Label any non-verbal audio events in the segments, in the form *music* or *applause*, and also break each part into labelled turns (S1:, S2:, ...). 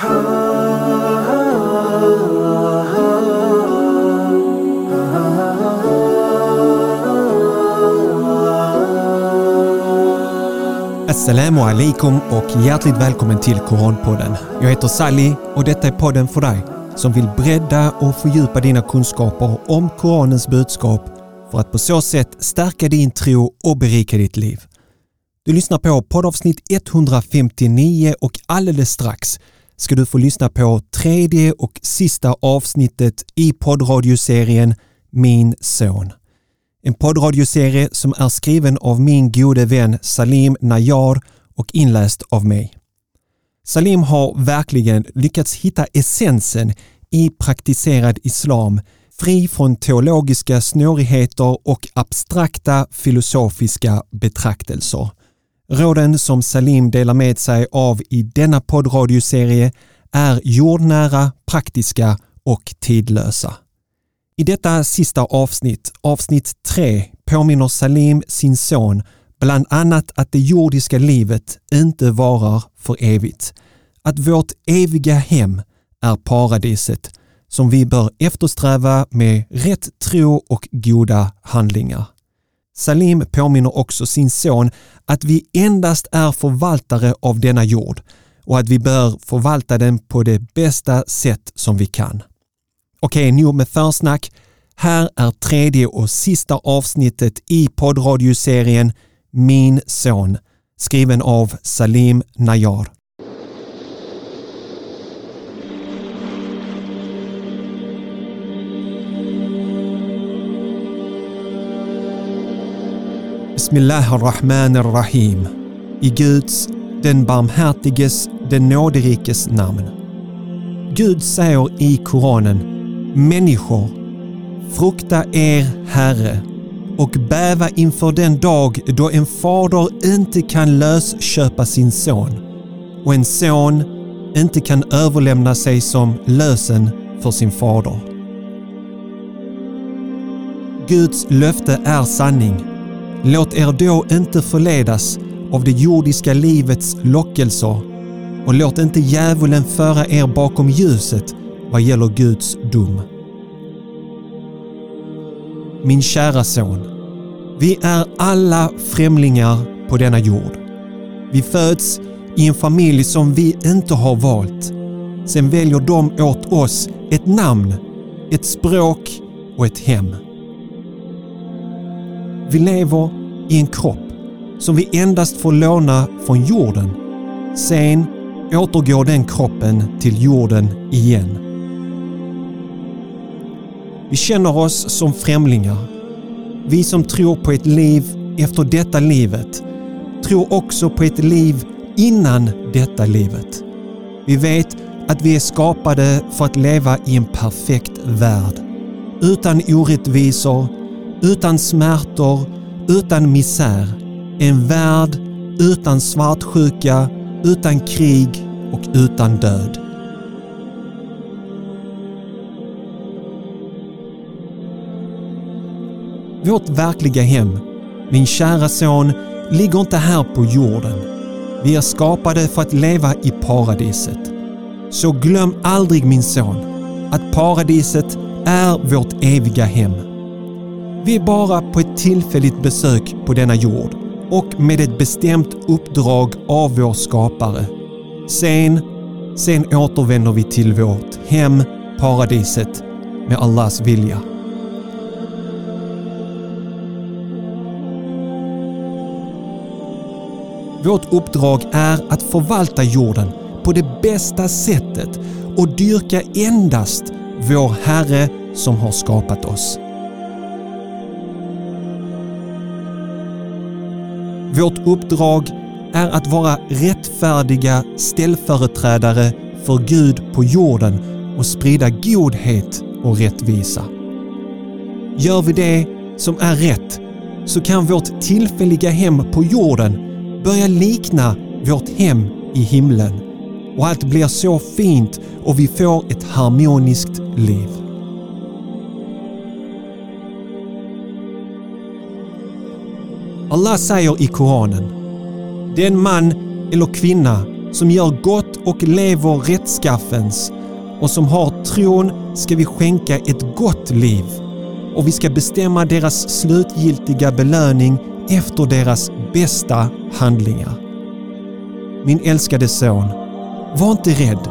S1: Assalamu alaikum och hjärtligt välkommen till Koranpodden. Jag heter Sally och detta är podden för dig som vill bredda och fördjupa dina kunskaper om Koranens budskap för att på så sätt stärka din tro och berika ditt liv. Du lyssnar på poddavsnitt 159 och alldeles strax ska du få lyssna på tredje och sista avsnittet i poddradioserien Min son. En poddradioserie som är skriven av min gode vän Salim Najar och inläst av mig. Salim har verkligen lyckats hitta essensen i praktiserad islam, fri från teologiska snårigheter och abstrakta filosofiska betraktelser. Råden som Salim delar med sig av i denna poddradioserie är jordnära, praktiska och tidlösa. I detta sista avsnitt, avsnitt 3, påminner Salim sin son bland annat att det jordiska livet inte varar för evigt. Att vårt eviga hem är paradiset som vi bör eftersträva med rätt tro och goda handlingar. Salim påminner också sin son att vi endast är förvaltare av denna jord och att vi bör förvalta den på det bästa sätt som vi kan. Okej, nog med försnack. Här är tredje och sista avsnittet i poddradioserien Min son, skriven av Salim Najar. Bismillah ar-Rahman ar-Rahim. I Guds, den barmhärtiges, den nåderikes namn. Gud säger i Koranen Människor, frukta er Herre och bäva inför den dag då en fader inte kan lösköpa sin son och en son inte kan överlämna sig som lösen för sin fader. Guds löfte är sanning. Låt er då inte förledas av det jordiska livets lockelser och låt inte djävulen föra er bakom ljuset vad gäller Guds dom. Min kära son, vi är alla främlingar på denna jord. Vi föds i en familj som vi inte har valt. Sen väljer de åt oss ett namn, ett språk och ett hem. Vi lever i en kropp som vi endast får låna från jorden. Sen återgår den kroppen till jorden igen. Vi känner oss som främlingar. Vi som tror på ett liv efter detta livet tror också på ett liv innan detta livet. Vi vet att vi är skapade för att leva i en perfekt värld. Utan orättvisor, utan smärtor, utan misär. En värld utan svartsjuka, utan krig och utan död. Vårt verkliga hem, min kära son, ligger inte här på jorden. Vi är skapade för att leva i paradiset. Så glöm aldrig min son, att paradiset är vårt eviga hem. Vi är bara på ett tillfälligt besök på denna jord och med ett bestämt uppdrag av vår skapare. Sen, sen återvänder vi till vårt hem, paradiset, med Allahs vilja. Vårt uppdrag är att förvalta jorden på det bästa sättet och dyrka endast vår Herre som har skapat oss. Vårt uppdrag är att vara rättfärdiga ställföreträdare för Gud på jorden och sprida godhet och rättvisa. Gör vi det som är rätt så kan vårt tillfälliga hem på jorden börja likna vårt hem i himlen och allt blir så fint och vi får ett harmoniskt liv. Allah säger i Koranen Den man eller kvinna som gör gott och lever rättskaffens och som har tron ska vi skänka ett gott liv och vi ska bestämma deras slutgiltiga belöning efter deras bästa handlingar. Min älskade son, var inte rädd.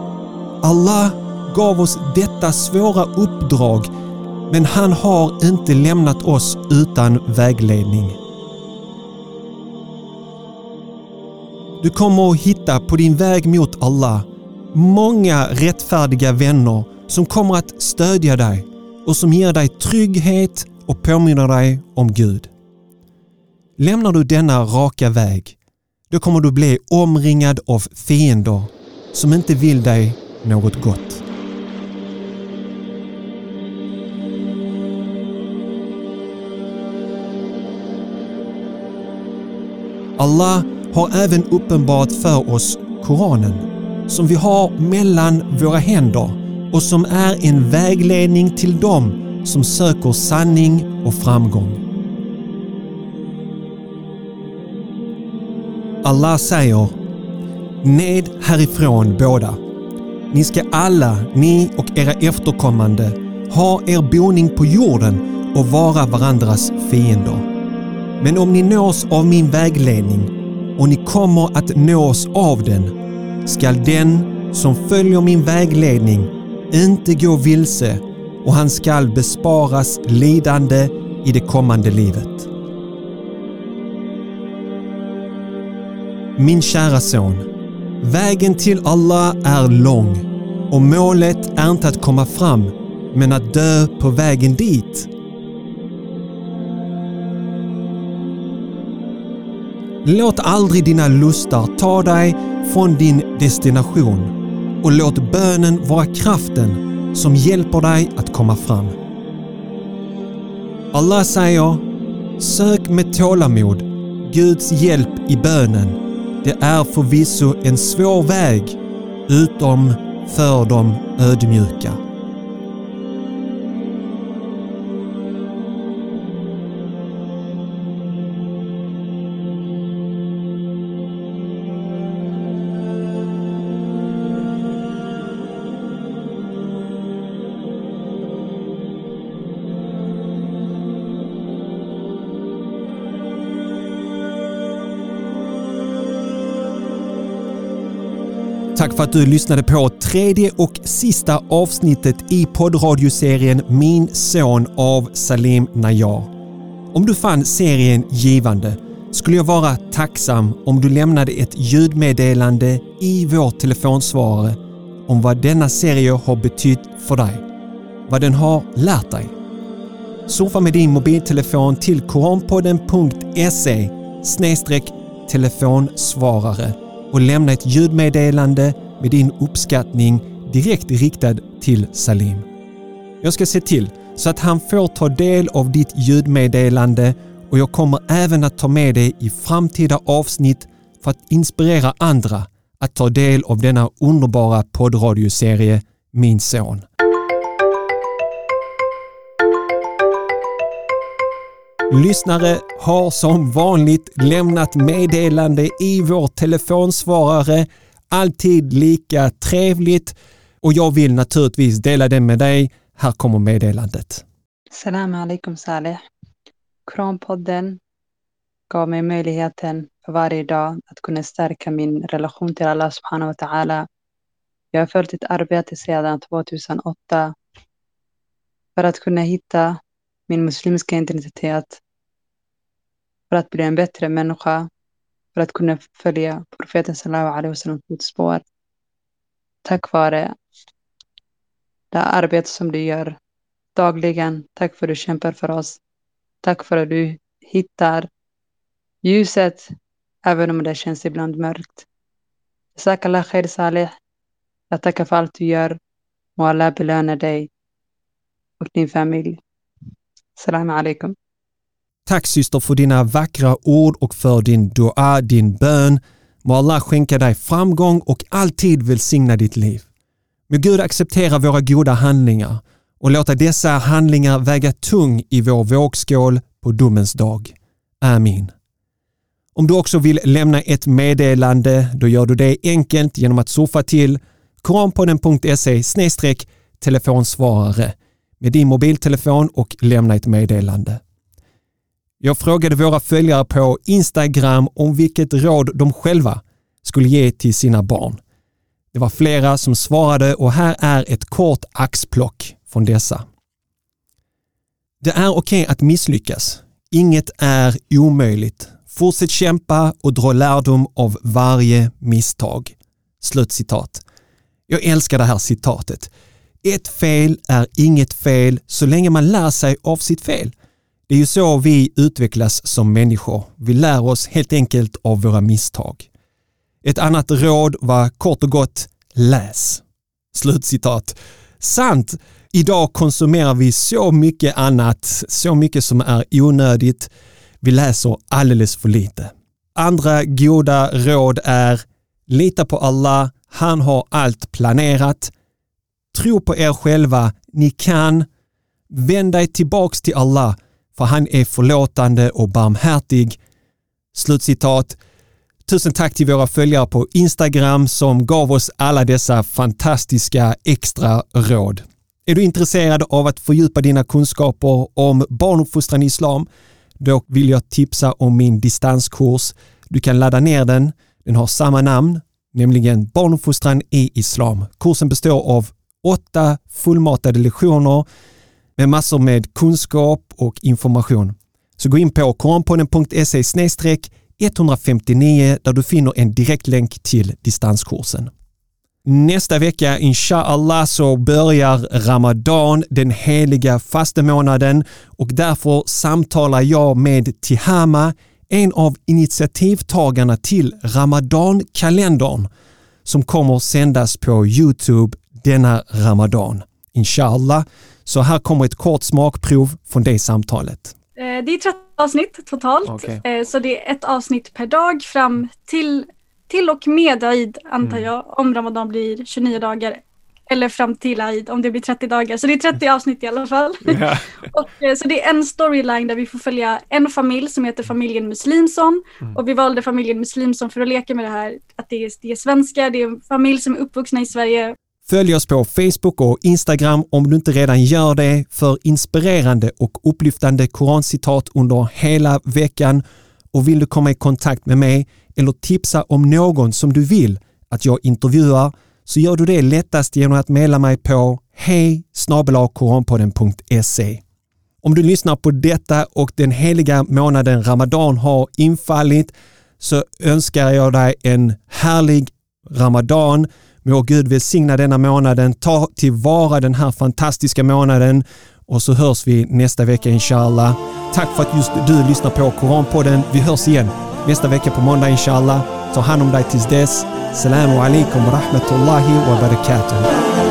S1: Allah gav oss detta svåra uppdrag men han har inte lämnat oss utan vägledning. Du kommer att hitta på din väg mot Allah många rättfärdiga vänner som kommer att stödja dig och som ger dig trygghet och påminner dig om Gud. Lämnar du denna raka väg, då kommer du bli omringad av fiender som inte vill dig något gott. Allah har även uppenbarat för oss Koranen som vi har mellan våra händer och som är en vägledning till dem som söker sanning och framgång. Allah säger Ned härifrån båda. Ni ska alla, ni och era efterkommande, ha er boning på jorden och vara varandras fiender. Men om ni nås av min vägledning och ni kommer att nås av den, skall den som följer min vägledning inte gå vilse och han skall besparas lidande i det kommande livet. Min kära son, vägen till Allah är lång och målet är inte att komma fram men att dö på vägen dit. Låt aldrig dina lustar ta dig från din destination och låt bönen vara kraften som hjälper dig att komma fram. Allah säger Sök med tålamod Guds hjälp i bönen. Det är förvisso en svår väg utom för de ödmjuka. Tack för att du lyssnade på tredje och sista avsnittet i poddradioserien Min son av Salim Najar. Om du fann serien givande skulle jag vara tacksam om du lämnade ett ljudmeddelande i vår telefonsvarare om vad denna serie har betytt för dig. Vad den har lärt dig. Surfa med din mobiltelefon till koranpodden.se telefonsvarare och lämna ett ljudmeddelande med din uppskattning direkt riktad till Salim. Jag ska se till så att han får ta del av ditt ljudmeddelande och jag kommer även att ta med det i framtida avsnitt för att inspirera andra att ta del av denna underbara poddradioserie Min son. Lyssnare har som vanligt lämnat meddelande i vår telefonsvarare. Alltid lika trevligt och jag vill naturligtvis dela det med dig. Här kommer meddelandet.
S2: Salam alaikum Saleh. Kronpodden gav mig möjligheten för varje dag att kunna stärka min relation till Allah subhanahu wa ta'ala. Jag har följt ett arbete sedan 2008 för att kunna hitta min muslimska identitet, för att bli en bättre människa, för att kunna följa profeten sallallahu alaihi wasallam fotspår. Tack vare det arbete som du gör dagligen. Tack för att du kämpar för oss. Tack för att du hittar ljuset även om det känns ibland mörkt. Jazakallah khair Saleh. Jag tackar för allt du gör. Må Allah belöna dig och din familj. Salam alaikum.
S1: Tack syster för dina vackra ord och för din dua, din bön. Må Allah skänka dig framgång och alltid välsigna ditt liv. Må Gud acceptera våra goda handlingar och låta dessa handlingar väga tung i vår vågskål på domens dag. Amin. Om du också vill lämna ett meddelande, då gör du det enkelt genom att surfa till koranpodden.se telefonsvarare med din mobiltelefon och lämna ett meddelande. Jag frågade våra följare på Instagram om vilket råd de själva skulle ge till sina barn. Det var flera som svarade och här är ett kort axplock från dessa. Det är okej okay att misslyckas. Inget är omöjligt. Fortsätt kämpa och dra lärdom av varje misstag. Slutcitat. Jag älskar det här citatet. Ett fel är inget fel så länge man lär sig av sitt fel. Det är ju så vi utvecklas som människor. Vi lär oss helt enkelt av våra misstag. Ett annat råd var kort och gott läs. Slutcitat. Sant! Idag konsumerar vi så mycket annat, så mycket som är onödigt. Vi läser alldeles för lite. Andra goda råd är lita på Allah, han har allt planerat. Tro på er själva, ni kan. Vänd dig tillbaks till Allah, för han är förlåtande och barmhärtig. Slutcitat. Tusen tack till våra följare på Instagram som gav oss alla dessa fantastiska extra råd. Är du intresserad av att fördjupa dina kunskaper om barnuppfostran i islam? Då vill jag tipsa om min distanskurs. Du kan ladda ner den. Den har samma namn, nämligen Barnuppfostran i islam. Kursen består av åtta fullmatade lektioner med massor med kunskap och information. Så gå in på koranpodden.se 159 där du finner en direktlänk till distanskursen. Nästa vecka, inshallah, så börjar Ramadan, den heliga fastemånaden och därför samtalar jag med Tihama, en av initiativtagarna till Ramadan-kalendern som kommer sändas på Youtube denna Ramadan. Inshallah. Så här kommer ett kort smakprov från det samtalet.
S3: Eh, det är 13 avsnitt totalt, okay. Eh, så det är ett avsnitt per dag fram till till och med Aid antar mm. jag, om Ramadan blir 29 dagar. Eller fram till Aid om det blir 30 dagar. Så det är 30 avsnitt i alla fall. *laughs* Yeah. *laughs* och, eh, så det är en storyline där vi får följa en familj som heter familjen Muslimsson. Mm. Och vi valde familjen Muslimsson för att leka med det här att det är, det är svenskar, det är en familj som är uppvuxna i Sverige.
S1: Följ oss på Facebook och Instagram om du inte redan gör det för inspirerande och upplyftande korancitat under hela veckan. Och vill du komma i kontakt med mig eller tipsa om någon som du vill att jag intervjuar så gör du det lättast genom att mejla mig på hej Om du lyssnar på detta och den heliga månaden Ramadan har infallit så önskar jag dig en härlig Ramadan. Må Gud välsigna denna månaden. Ta tillvara den här fantastiska månaden och så hörs vi nästa vecka inshallah. Tack för att just du lyssnar på Koranpodden. Vi hörs igen nästa vecka på måndag inshallah. Ta hand om dig tills dess. Salam alaikum wa rahmatullahi wa barakatuh.